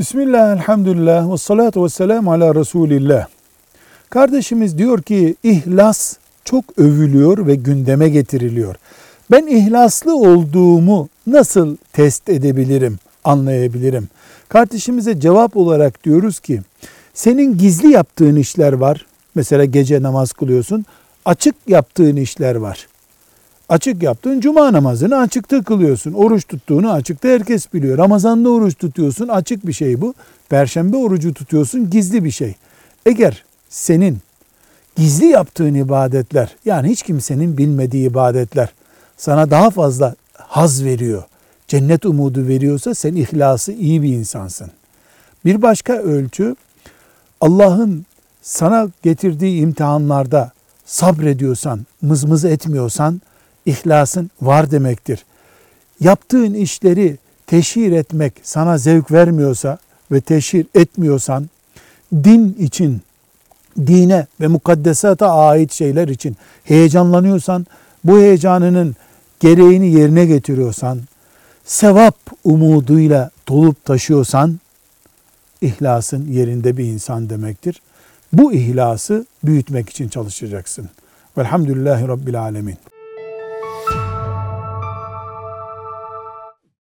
Bismillah, elhamdülillah, ve salatu ve selamu ala Resulillah. Kardeşimiz diyor ki ihlas çok övülüyor ve gündeme getiriliyor. Ben ihlaslı olduğumu nasıl test edebilirim, anlayabilirim? Kardeşimize cevap olarak diyoruz ki senin gizli yaptığın işler var. Mesela gece namaz kılıyorsun. Açık yaptığın işler var. Açık yaptığın cuma namazını açıkta kılıyorsun. Oruç tuttuğunu açıkta herkes biliyor. Ramazan'da oruç tutuyorsun açık bir şey bu. Perşembe orucu tutuyorsun gizli bir şey. Eğer senin gizli yaptığın ibadetler yani hiç kimsenin bilmediği ibadetler sana daha fazla haz veriyor, cennet umudu veriyorsa sen ihlası iyi bir insansın. Bir başka ölçü Allah'ın sana getirdiği imtihanlarda sabrediyorsan, mızmız etmiyorsan ihlasın var demektir. Yaptığın işleri teşhir etmek sana zevk vermiyorsa ve teşhir etmiyorsan din için, dine ve mukaddesata ait şeyler için heyecanlanıyorsan, bu heyecanının gereğini yerine getiriyorsan, sevap umuduyla dolup taşıyorsan, ihlasın yerinde bir insan demektir. Bu ihlası büyütmek için çalışacaksın. Velhamdülillahi Rabbil Alemin.